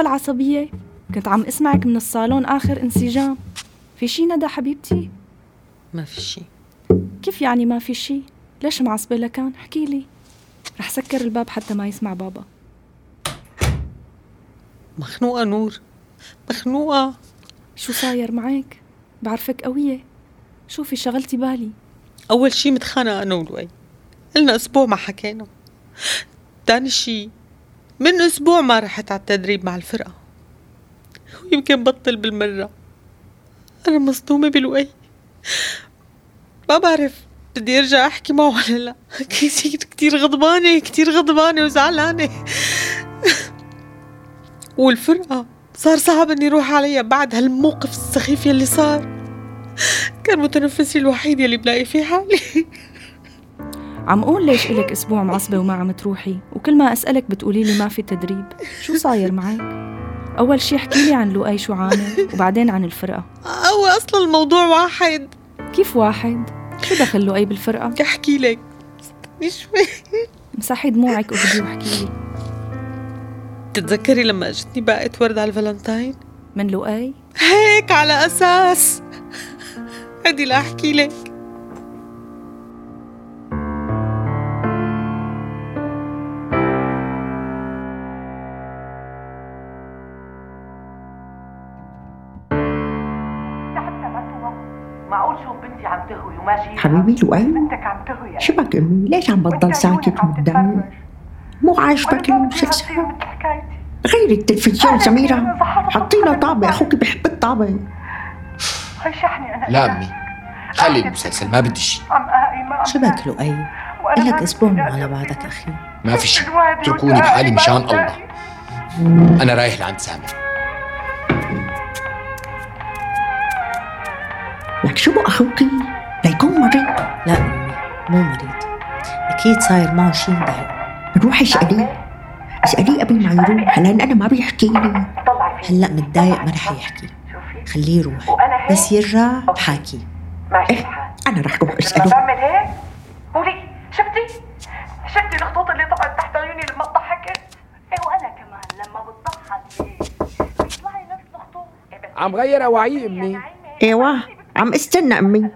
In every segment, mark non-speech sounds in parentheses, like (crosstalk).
هالعصبية؟ كنت عم اسمعك من الصالون آخر انسجام في شي ندى حبيبتي؟ ما في شيء كيف يعني ما في شي؟ ليش معصبة لكان؟ احكي لي رح سكر الباب حتى ما يسمع بابا مخنوقة نور مخنوقة شو صاير معك؟ بعرفك قوية شوفي شغلتي بالي أول شي متخانقة أنا ولؤي قلنا أسبوع ما حكينا تاني شي من أسبوع ما رحت على التدريب مع الفرقة. ويمكن بطل بالمرة. أنا مصدومة بلؤي ما بعرف بدي أرجع أحكي معه ولا لا. كثير كثير غضبانة كثير غضبانة وزعلانة. والفرقة صار صعب إني أروح عليها بعد هالموقف السخيف يلي صار. كان متنفسي الوحيد يلي بلاقي فيه حالي. عم قول ليش إلك أسبوع معصبة وما عم تروحي؟ وكل ما أسألك بتقولي لي ما في تدريب. شو صاير معك؟ أول شي احكي لي عن لؤي شو عامل وبعدين عن الفرقة. هو أصلا الموضوع واحد. كيف واحد؟ شو دخل لؤي بالفرقة؟ بدي أحكي لك. استني شوي (laughs) مسحي دموعك وهدي واحكي لي. بتتذكري لما اجتني باقة ورد على الفالنتاين؟ من لؤي؟ هيك على أساس. هدي لأحكي لك. حبيبي لؤي شبك امي ليش عم بتضل ساكت ومتضايق مو عاجبك المسلسل غيري التلفزيون سميرة حطي له طابة أخوك بحب الطابة لا أمي خلي المسلسل ما بدي شيء شبك لؤي إلك ما أسبوع على. بعضك أخي ما في شيء اتركوني بحالي مشان. الله أنا رايح لعند سامر لك شو بو أخوك ليكون مريض لا أمي مو مريض. أكيد صاير معه شي مضايق روحي اسأليه اسأليه قبل ما يروح. لأن أنا ما بيحكي لي. هلأ متضايق ما رح يحكي. شوفي خليه يروح. وأنا هيك بس يرجع بحاكي. ماشي إيه الحال أنا رح روح لما أسأله بعمل هيك. قولي شفتي؟ شفتي الخطوط اللي طلعت تحت عيوني لما ضحكت إيه وأنا كمان لما بتضحك. هيك بيطلعي نفس الخطوط. إيه عم غير أواعي أمي. إيوه عم استنى أمي.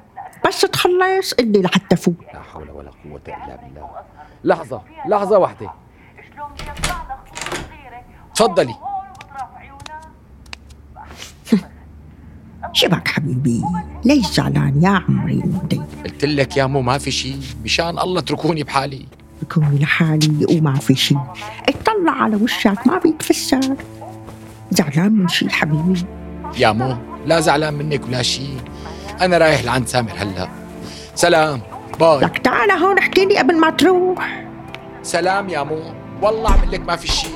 بس تخلص قلي لحتى فوت لا حول ولا قوة إلا بالله. لحظة لحظة واحدة. تفضلي. (laughs) شبك حبيبي ليش زعلان يا عمري؟ ودي قلت لك يا مو ما في شيء مشان الله اتركوني بحالي. بكوني لحالي وما في شي. اطلع على وشك ما بيتفسر زعلان من شي حبيبي؟ يا مو لا زعلان منك ولا شيء أنا رايح لعند سامر هلا. سلام. باي. لك تعال هون احكي لي قبل ما تروح. سلام يا مو. والله عمل لك ما في شيء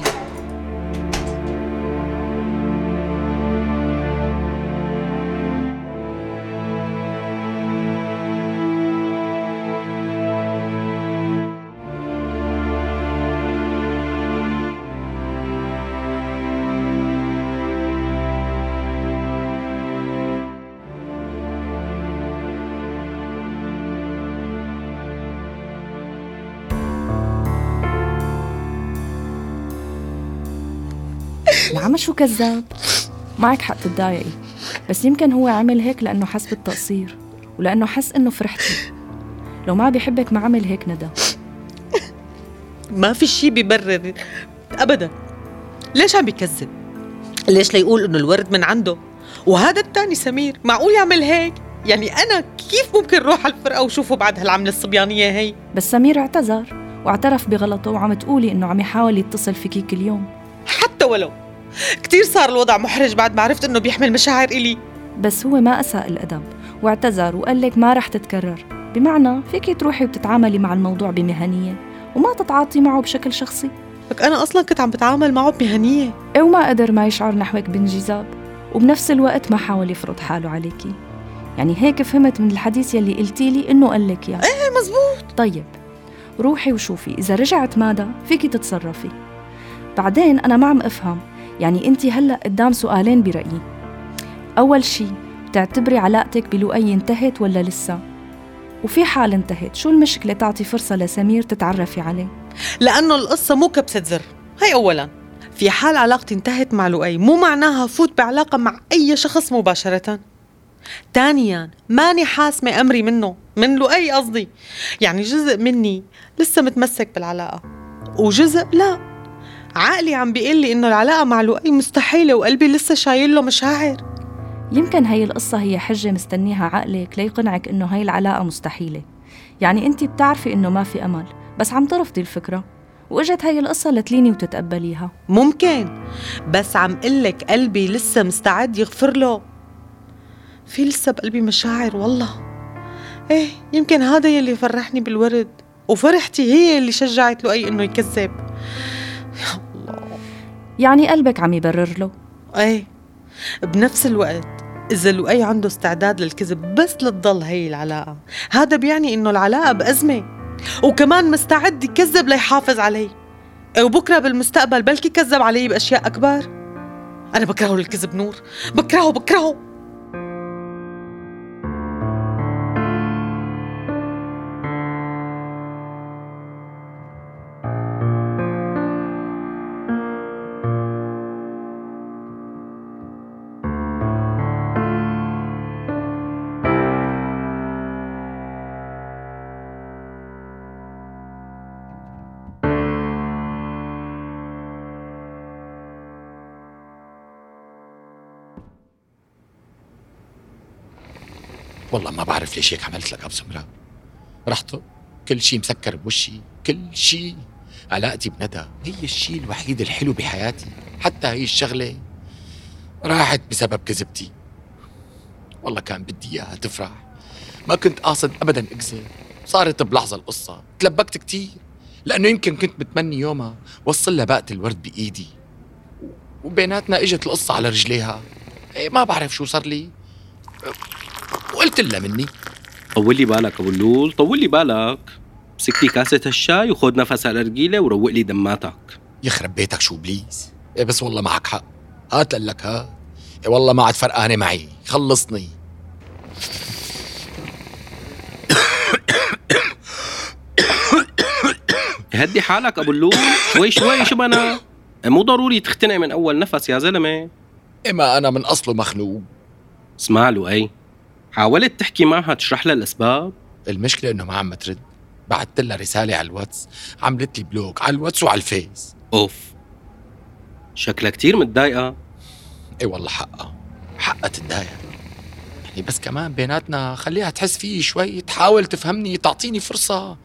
العمى شو كذاب معك حق تتضايقي بس يمكن هو عمل هيك لأنه حس بالتقصير ولأنه حس إنه فرحتي. لو ما بيحبك ما عمل هيك ندى. ما في شي بيبرر. ابدا. ليش عم بيكذب؟ ليش ليقول إنه الورد من عنده؟ وهذا التاني سمير. معقول يعمل هيك؟ يعني أنا كيف ممكن روح على الفرقة وشوفه بعد هالعملة الصبيانية هي؟ بس سمير اعتذر واعترف بغلطه وعم تقولي إنه عم يحاول يتصل فيكي كل يوم. حتى ولو. كتير صار الوضع محرج بعد ما عرفت إنه بيحمل مشاعر إلي. بس هو ما أساء الأدب واعتذر وقال لك ما رح تتكرر. بمعنى فيك تروحي وتتعاملي مع الموضوع بمهنية وما تتعاطي معه بشكل شخصي. لك أنا أصلا كنت عم بتعامل معه بمهنية. أو ما قدر ما يشعر نحوك بانجذاب وبنفس الوقت ما حاول يفرض حاله عليكي. يعني هيك فهمت من الحديث يلي قلتي لي إنه قال لك اياه إيه مزبوط. طيب روحي وشوفي إذا رجعت مادا فيكي تتصرفي. بعدين أنا ما عم أفهم يعني انت هلا قدام سؤالين برأيي. أول شي بتعتبري علاقتك بلؤي انتهت ولا لسه؟ وفي حال انتهت شو المشكلة تعطي فرصة لسمير تتعرفي عليه؟ لأنه القصة مو كبسة زر. هي اولا في حال علاقتي انتهت مع لؤي مو معناها فوت بعلاقة مع أي شخص مباشرة. ثانيا ماني حاسمة أمري منه من لؤي قصدي. يعني جزء مني لسه متمسك بالعلاقة وجزء لا. عقلي عم بيقول لي إنه العلاقة مع لؤي مستحيلة وقلبي لسه شايل له مشاعر. يمكن هي القصة هي حجة مستنيها عقلك ليقنعك إنه هاي العلاقة مستحيلة. يعني أنت بتعرفي إنه ما في أمل بس عم ترفضي الفكرة. وإجت هاي القصة لتليني وتتقبليها. ممكن بس عم قلك قلبي لسه مستعد يغفر له. في لسه بقلبي مشاعر والله. إيه يمكن هذا يلي فرحني بالورد. وفرحتي هي اللي شجعت لؤي إنه يكذب. يا الله. يعني قلبك عم يبرر له؟ إيه بنفس الوقت إذا لؤي عنده استعداد للكذب بس لتضل هي العلاقة. هذا بيعني إنه العلاقة بأزمة. وكمان مستعد يكذب ليحافظ علي. وبكرة بالمستقبل بلكي كذب علي بأشياء أكبر. أنا بكرهه الكذب نور. بكرهه بكرهه. والله ما بعرف ليش هيك عملت لك ابو سمراء رحت كل شيء مسكر بوشي كل شيء علاقتي بندى. هي الشيء الوحيد الحلو بحياتي. حتى هي الشغلة راحت بسبب كذبتي. والله كان بدي إياها تفرح. ما كنت قاصد ابدا أكذب. صارت بلحظة القصة. تلبكت كتير. لأنه يمكن كنت متمني يومها وصل لها باقة الورد بإيدي. وبيناتنا إجت القصة على رجليها. إيه ما بعرف شو صار لي. وقلت لها مني. طول لي بالك أبو اللول طول لي بالك. مسك لي كاسة الشاي وخذ نفس على الرجيلة وروق لي دماتك. يخرب بيتك شو please إيه بس والله معك حق. هات لك هات إيه والله ما عاد فرقانة معي. خلصني. (coughs) هدي حالك أبو اللول. شوي شوي شبنا مو ضروري تختنق من أول نفس يا زلمة. إما أنا من أصله مخنوق. اسمع له أي. حاولت تحكي معها تشرح لها الأسباب؟ المشكلة إنه ما عم ترد. بعثت لها رسالة على الواتس عملت لي block على الواتس وعلى الفيس. أوف. شكلها كتير متضايقة. إي والله حقها. حقها تتضايق. يعني بس كمان بيناتنا خليها تحس فيي شوي تحاول تفهمني تعطيني فرصة.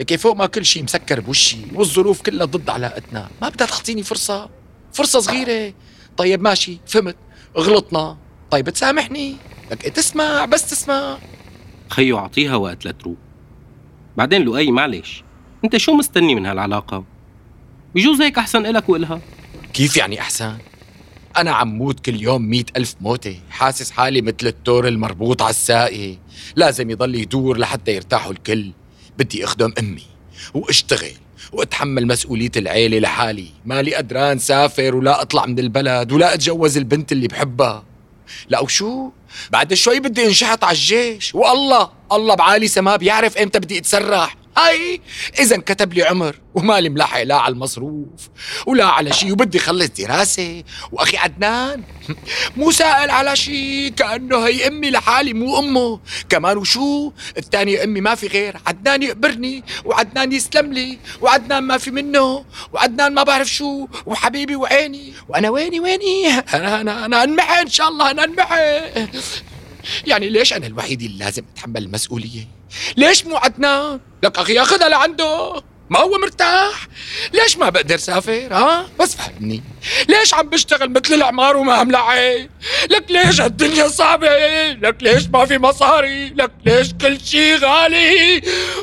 لكي فوق ما كل شيء مسكر بوشي والظروف كلها ضد علاقتنا. ما بدها تعطيني فرصة. فرصة صغيرة. طيب ماشي فهمت. غلطنا. طيب تسامحني. لك. تسمع بس تسمع. خيو اعطيها وقت لتروق بعدين لؤي معلش أنت شو مستني من هالعلاقة؟ بجوز هيك أحسن إلك وإلها. كيف يعني أحسن؟ أنا عم موت كل يوم مئة ألف موتة. حاسس حالي مثل التور المربوط على الساقي. لازم يضل يدور لحتى يرتاحوا الكل. بدي أخدم أمي وأشتغل وأتحمل مسؤولية العيلة لحالي. مالي قدران سافر ولا أطلع من البلد ولا أتجوز البنت اللي بحبها. لا وشو؟ بعد شوي بدي انشحط على الجيش. والله الله بعالي سما بيعرف إمتى بدي أتسرح. هاي اذا كتب لي عمر ومالي ملاحق لا على المصروف ولا على شيء وبدي خلص دراسة. وأخي عدنان مو سائل على شيء كأنه هي أمي لحالي مو أمه. كمان وشو؟ الثاني أمي ما في غير. عدنان يقبرني وعدنان يسلم لي وعدنان ما في منه وعدنان ما بعرف شو. وحبيبي وعيني. وأنا ويني ويني؟ أنا أنا أنا انمحي إن شاء الله أنا انمحي يعني ليش أنا الوحيد اللي لازم أتحمل المسؤولية؟ ليش مو عدنان؟ لك أخي اخذها لعنده. ما هو مرتاح. ليش ما بقدر سافر؟ ها؟ بس فهمني. ليش عم بشتغل مثل العمار وما ملعب لك ليش هالدنيا صعبة؟ لك ليش ما في مصاري؟ لك ليش كل شي غالي؟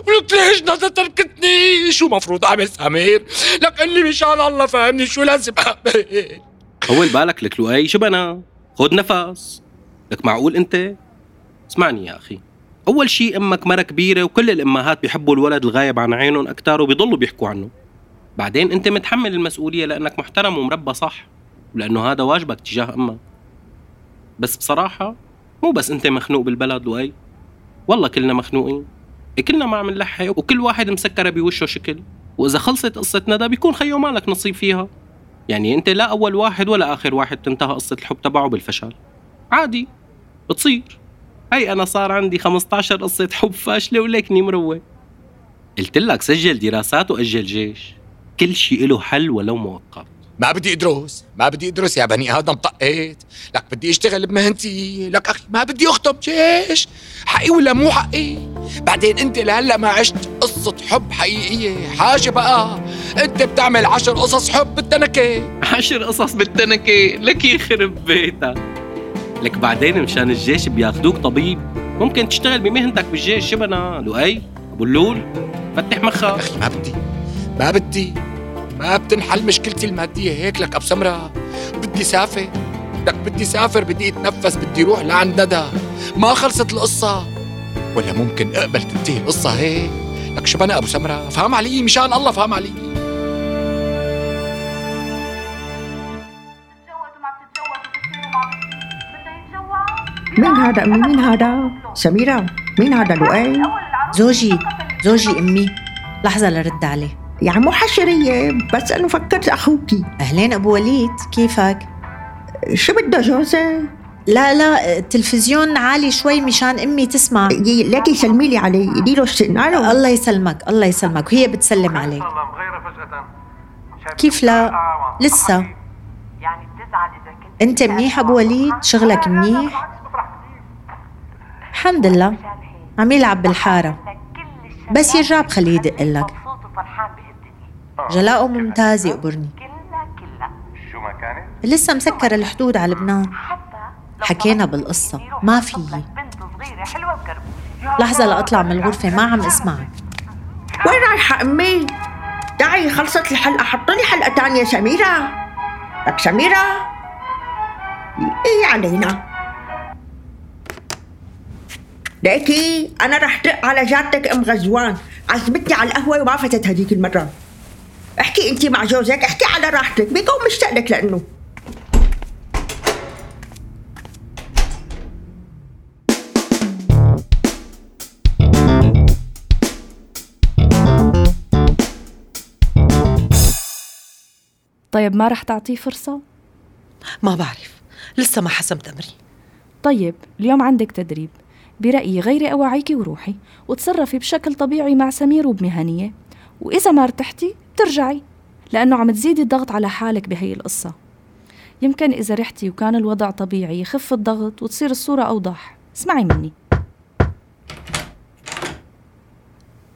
ولك ليش ندى تركتني؟ شو مفروض أعمل سمير؟ لك قل لي مشان الله فهمني شو لازم أعمل. طول بالك لك لؤي شو بنا خد نفس. لك معقول أنت؟ اسمعني يا أخي. أول شيء أمك مرة كبيرة وكل الأمهات بيحبوا الولد الغايب عن عينهم أكثر وبيضلوا بيحكوا عنه. بعدين أنت متحمل المسؤولية لأنك محترم ومربى صح ولأنه هذا واجبك تجاه أمك. بس بصراحة مو بس أنت مخنوق بالبلد لؤي والله كلنا مخنوقين. كلنا ما عم نلحق وكل واحد مسكرة بوشه شكل. وإذا خلصت قصه ندى بيكون خيو مالك نصيب فيها. يعني أنت لا أول واحد ولا آخر واحد تنتهى قصة الحب تبعه بالفشل. عادي بتصير. هي أنا صار عندي 15 قصة حب فاشلة ولكني مروق. قلت لك سجل دراسات وأجل جيش. كل شيء له حل ولو مؤقت. ما بدي ادرس ما بدي ادرس يا بني آدم طقيت. لك بدي أشتغل بمهنتي لك أخي ما بدي أخطب جيش. حقي ولا مو حقي؟ بعدين أنت لهلأ ما عشت قصة حب حقيقية. حاجة بقى. أنت بتعمل عشر قصص حب بالتنكة. عشر قصص بالتنكة. لك يخرب بيتك. لك بعدين مشان الجيش بياخدوك طبيب. ممكن تشتغل بمهنتك بالجيش شبنا لؤي أبو اللول. فتح مخك. أخي ما بدي. ما بدي. ما بتنحل مشكلتي المادية هيك لك ابو سمرة بدي سافر. لك بدي سافر بدي أتنفس بدي روح لعند ندى. ما خلصت القصة. ولا ممكن أقبل تنتهي القصة هيك. لك شو بنا أبو سمرة؟ فهم علي؟ مشان الله فهم علي. مين هذا؟ أمي مين هذا؟ سميرة مين هذا لؤي؟ زوجي زوجي أمي. لحظة لرد عليه. يعني مو حشرية بس أنه فكرت أخوكي. أهلين أبو وليد كيفك؟ شو بده جوزة؟ لا لا التلفزيون عالي شوي مشان أمي تسمع. ليكي سلمي لي عليه يدي له السنة الله يسلمك الله يسلمك. وهي بتسلم عليك. كيف لا؟ لسه. يعني بتزعل إذا كنت أنت منيح أبو وليد؟ شغلك منيح؟ الحمد لله. عم يلعب بالحارة. بس يرجع بخليه يدق لك. جلاؤه ممتاز يقبرني؟ لسه مسكر الحدود على لبنان. حكينا بالقصة. ما في. بنت صغيرة حلوة وكربوشة لحظة لأطلع من الغرفة ما عم اسمعك وين رايحة أمي؟ دعي خلصت الحلقة. حط لي حلقة تانية سميرة. لك سميرة. إيه علينا؟ ليكي أنا رح دق على جارتك أم غزوان. عزمتني على القهوة وما فتت هذيك المرة. احكي انت مع جوزك احكي على راحتك. بيكون مشتاق لك لأنه. طيب ما رح تعطيه فرصة؟ ما بعرف. لسه ما حسمت أمري. طيب اليوم عندك تدريب. برأيي غيري أواعيكي وروحي وتصرفي بشكل طبيعي مع سمير وبمهنية وإذا ما ارتحتي بترجعي لأنه عم تزيدي الضغط على حالك بهي القصة يمكن إذا رحتي وكان الوضع طبيعي يخف الضغط وتصير الصورة أوضح اسمعي مني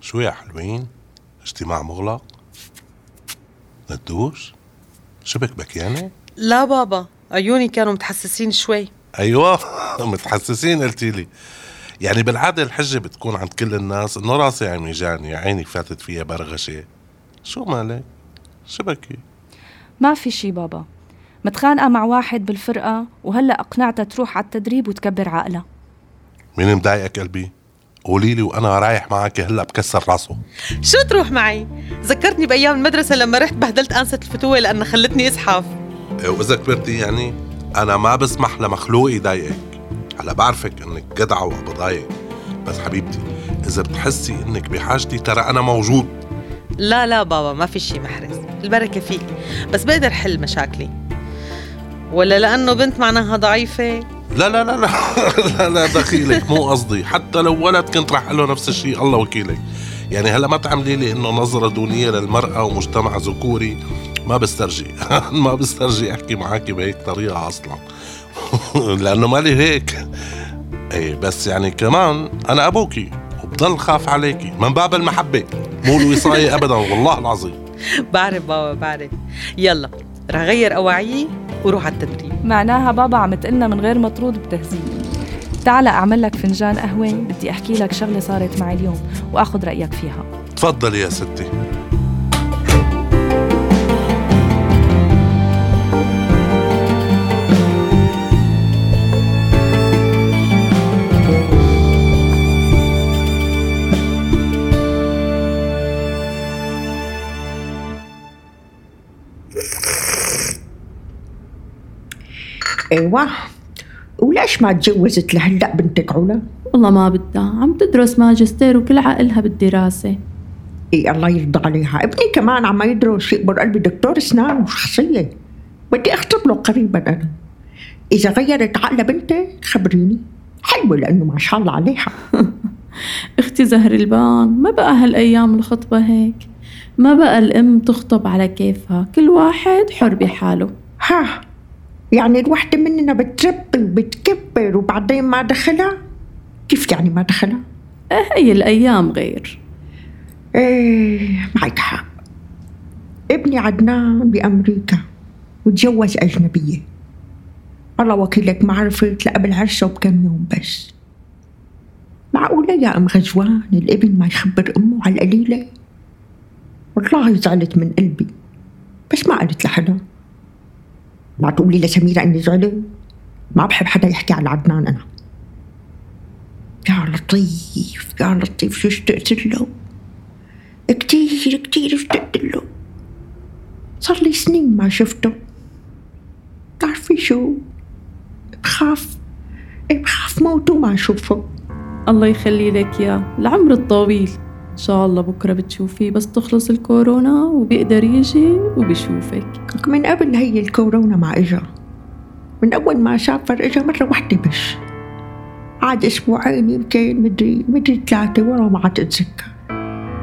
شو يا حلوين؟ اجتماع مغلق؟ ندوش؟ شبك بكيانة؟ لا بابا عيوني كانوا متحسسين شوي أيوه (laughs) متحسسين قلتي لي يعني بالعادة الحجة بتكون عند كل الناس إنه راسي عم يجاني عيني فاتت فيها برغشة شو مالك؟ شبكي؟ ما في شي بابا متخانقة مع واحد بالفرقة وهلأ أقنعتها تروح على التدريب وتكبر عقلها مين مضايقك قلبي؟ قولي لي وأنا رايح معك هلا بكسر راسه شو تروح معي؟ ذكرتني بأيام المدرسة لما رحت بهدلت أنسة الفتوة لأنها خلتني أزحف وإذا كبرتي يعني أنا ما بسمح لمخلوق يضايقك هلا بعرفك إنك جدعه وبضايق بس حبيبتي إذا بتحسي إنك بحاجتي ترى أنا موجود. لا لا بابا ما في شي محرز. البركة فيك. بس بقدر حل مشاكلي. ولا لأنه بنت معناها ضعيفة؟ لا لا لا لا. (laughs) لا لا دخيلك. مو قصدي. حتى لو ولد كنت رح أقول له نفس الشيء الله وكيلك. يعني هلا ما تعملي لي إنه نظرة دونية للمرأة ومجتمع ذكوري. ما بسترجي. (laughs) ما بسترجي أحكي معك بهيك طريقة أصلا. (laughs) لأنه مالي هيك. إيه بس يعني كمان أنا أبوكي وبضل خاف عليكي من باب المحبة. مو الوصاية ابدا والله العظيم. بعرف بابا بعرف. يلا رح غير أواعيي وروح على التدريب. معناها بابا عم تقلنا من غير مطرود بتهذيب تعال أعمل لك فنجان قهوة بدي أحكي لك شغلة صارت معي اليوم وأخذ رأيك فيها. تفضلي يا ستي. أيوه وليش ما تجوزت لهلا بنتك علا؟ والله ما بدها. عم تدرس ماجستير وكل عقلها بالدراسة. إي الله يرضى عليها. ابني كمان عم يدرس يقبر قلبي دكتور اسنان وشخصية. بدي اخطب له قريبا أنا. إذا غيرت عقل بنتك خبريني. حلوة لأنه ما شاء الله عليها. (laughs) أختي زهر البان ما بقى هالأيام الخطبة هيك. ما بقى الأم تخطب على كيفها. كل واحد حر بحاله. ها يعني الوحدة مننا بتربي وبتكبر وبعدين ما دخلها؟ كيف يعني ما دخلها؟ آه هي الأيام غير. إيه معك حق. ابني عدنان بأمريكا وتجوز أجنبية. الله وكيلك ما عرفت لقبل عرسه بكم يوم بس. معقولة يا أم غزوان؟ الابن ما يخبر أمه على القليلة؟ والله زعلت من قلبي بس ما قلت لحدا ما تقولي لسميرة إني زعلت ما بحب حدا يحكي على عدنان أنا. يا لطيف يا لطيف. شو اشتقت له؟ كتير كتير اشتقت له. صار لي سنين ما شفته. تعرفي شو؟ بخاف بخاف موت وما أشوفه. الله يخلي لك يا. العمر الطويل. إن شاء الله بكرة بتشوفيه. بس تخلص الكورونا وبيقدر يجي وبيشوفك. من قبل هي الكورونا ما إجا. من أول ما سافر إجا مرة واحدة بس. عاد أسبوعين يمكن مدري مدري ثلاثة والله ما عاد أتذكر.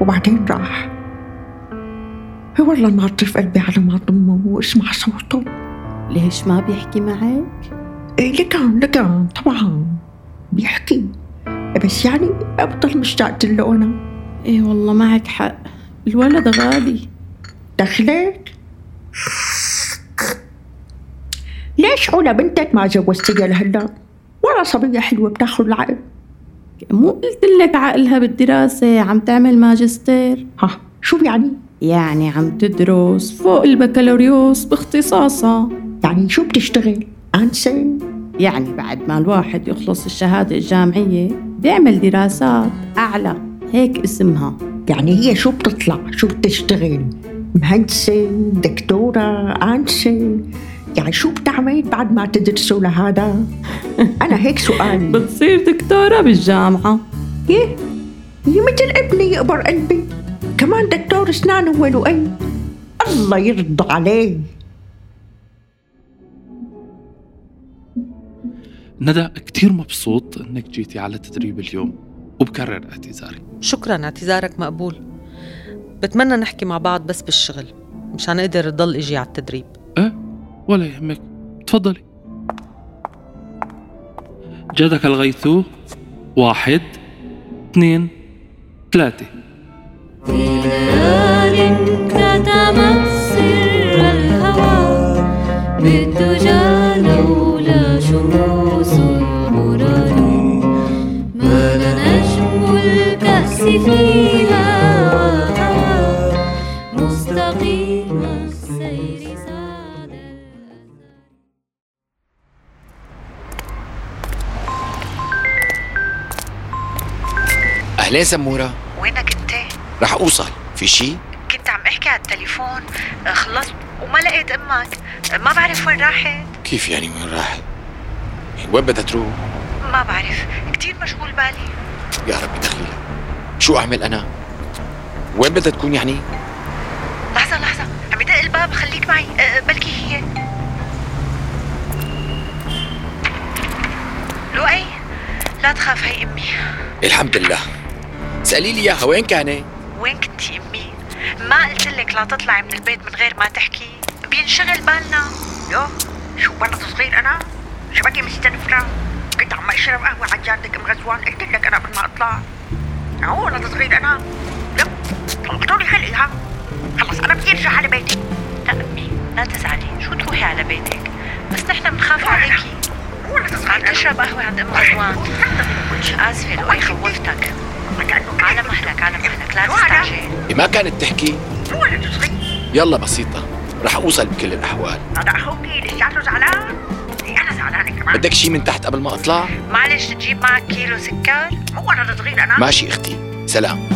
وبعدين راح. هي والله ناطر قلبي على ما ضمه واسمع صوته. ليش ما بيحكي معك؟ إيه لكان لكان طبعا. بيحكي. بس يعني أبطل مشتاقة له أنا إيه والله معك حق. الولد غالي دخلك ليش علا بنتك ما جوزتيها لهلا ولا صبية حلوة بتاخذ العقل. مو قلت لك عقلها بالدراسة عم تعمل ماجستير. ها شو يعني؟ يعني عم تدرس فوق البكالوريوس باختصاصها. يعني شو بتشتغل؟ أنسة؟ يعني بعد ما الواحد يخلص الشهادة الجامعية بيعمل دراسات أعلى. هيك اسمها. يعني هي شو بتطلع؟ شو بتشتغل؟ مهندسة دكتورة أنسة يعني شو بتعمل بعد ما تدرسوا لهذا؟ (laughs) أنا هيك سؤالي. بتصير دكتورة بالجامعة. إيه هي مثل ابني يقبر قلبي. كمان دكتور اسنان هو لؤي الله يرضى عليه. ندى كتير مبسوط إنك جيتي على تدريب اليوم وبكرر اعتذاري شكرا اعتذارك مقبول. بتمنى نحكي مع بعض بس بالشغل مشان أقدر ضل إجي على التدريب. إيه؟ ولا يهمك. تفضلي. جدك الغيثو واحد اثنين ثلاثة. في ليال كتمت اهلين سموره وينك انت؟ رح أوصل. في شي؟ كنت عم احكي على التليفون. خلصت وما لقيت أمك. آه، ما بعرف وين راحت. كيف يعني وين راحت؟ وين بدها تروح؟ ما بعرف. كتير مشغول بالي. يا رب دخيلها. شو أعمل أنا؟ وين بدها تكون يعني؟ لحظة لحظة. عم يدق الباب. خليك معي. أه، بلكي هي. لؤي لا تخاف هي أمي. الحمد لله. سألي لي إياها وين كانت وين كنتي أمي؟ ما قلت لك لا تطلعي من البيت من غير ما تحكي. بينشغل بالنا. يو شو ولد صغير أنا؟ شو بدك مستنفرة كنت عم أشرب قهوة على جارتك ام غزوان قلت لك أنا قبل ما أطلع. هو ولد صغير أنا. لا طلعتولي خلقي ها؟ خلص أنا بدي أرجع على بيتي. لا أمي لا تزعلي. شو تروحي على بيتك؟ بس نحن بنخاف عليكي. عم تشرب قهوة عند أم غزوان آسفة لؤي خوفتك لا تستعجل ما كانت تحكي؟ يلا بسيطة رح أوصل بكل الأحوال. هذا اخوكي لساته زعلان؟ إيه، أنا زعلانة كمان. بدك شي من تحت قبل ما أطلع؟ معلش تجيب معك كيلو سكر. مو ولد صغير أنا. ماشي أختي سلام.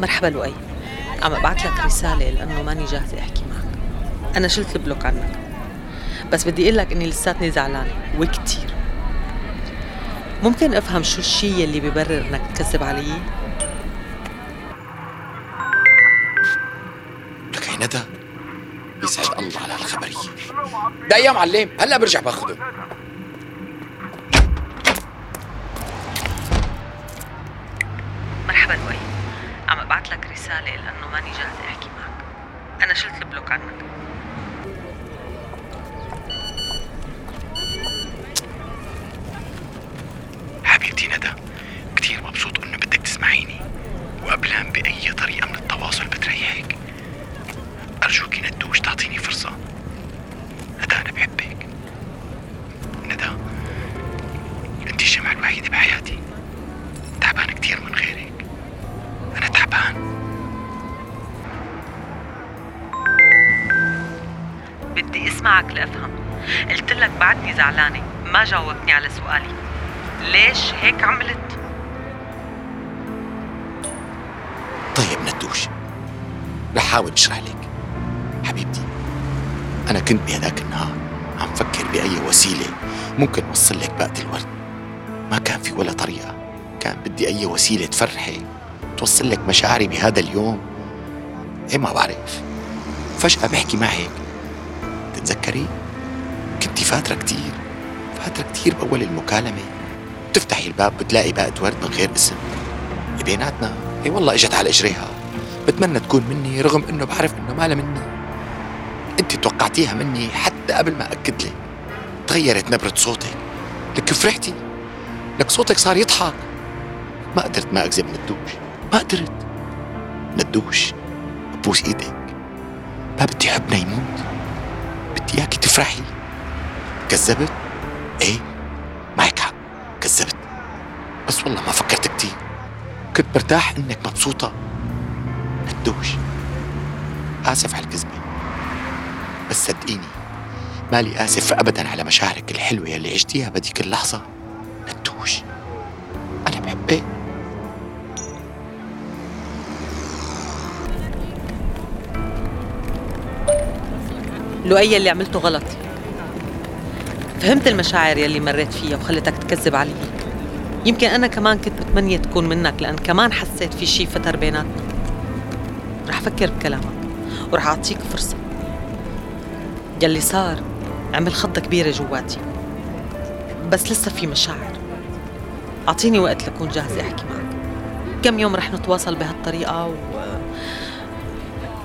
مرحبا لؤي. عم ابعث لك رسالة لأنه ماني جاهزة أحكي معك. أنا شلت البلوك عنك. بس بدي أقول لك إني لساتني زعلانة وكتير. ممكن أفهم شو الشي اللي ببرر إنك تكذب علي؟ لك يا ندى يسعد الله على الخبرية دقيقة يا معلم هلا برجع باخده. مرحبا لؤي عم ابعث لك رسالة لأنه الوحيدة بحياتي. تعبان كثير من غيرك. أنا تعبان. بدي اسمعك لأفهم. قلت لك بعدني زعلانة. ما جاوبتني على سؤالي. ليش هيك عملت؟ طيب ندوش. رح حاول اشرح لك. حبيبتي أنا كنت بهداك النهار عم فكر بأي وسيلة ممكن أوصل لك باقة الورد ما كان في ولا طريقة. كان بدي أي وسيلة تفرحك توصل لك مشاعري بهذا اليوم. إيه ما بعرف. فجأة بحكي معك. تتذكري كنتي فاترة كتير. فاترة كتير بأول المكالمة. بتفتحي الباب بتلاقي باقة ورد من غير اسم. بيناتنا اي والله إجت على إجريها. بتمنى تكون مني رغم إنه بعرف إنه ما مني. انت توقعتيها مني حتى قبل ما اكد لك. تغيرت نبرة صوتك. لك فرحتي. لك صوتك صار يضحك. ما قدرت ما أكذب ندوش ما قدرت. ندوش ببوس إيدك. ما بدي حبنا يموت بدي إياكي تفرحي. كذبت؟ إيه. معك حق. كذبت. بس والله ما فكرت كتير. كنت برتاح إنك مبسوطة. ندوش آسف على الكذبة. بس صدقيني مالي آسف أبدا على مشاعرك الحلوة اللي عشتيها بديك اللحظة. لؤي اللي عملته غلط. فهمت المشاعر يلي مريت فيها وخلتك تكذب علي. يمكن أنا كمان كنت متمنية تكون منك لأن كمان حسيت في شي فتر بيناتنا. رح أفكر بكلامك ورح أعطيك فرصة. يلي صار عمل خضة كبيرة جواتي. بس لسه في مشاعر. أعطيني وقت لكون جاهزة أحكي معك. كم يوم رح نتواصل بهالطريقة و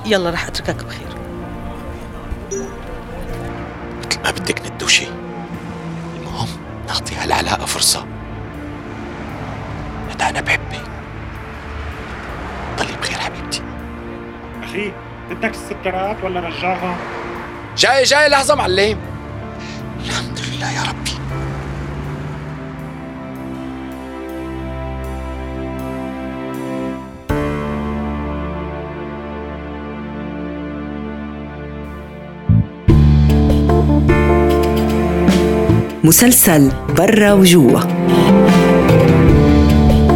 يلا رح أتركك بخير. أخي بدك السكرات ولا رجعها؟ جاي جاي لحظة معلم. الحمد لله يا ربي. مسلسل برا وجوا.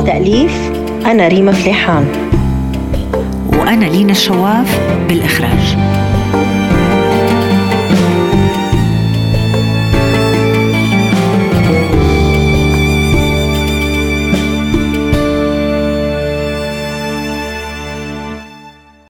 تأليف أنا ريما فليحان. وأنا لينا الشواف بالإخراج.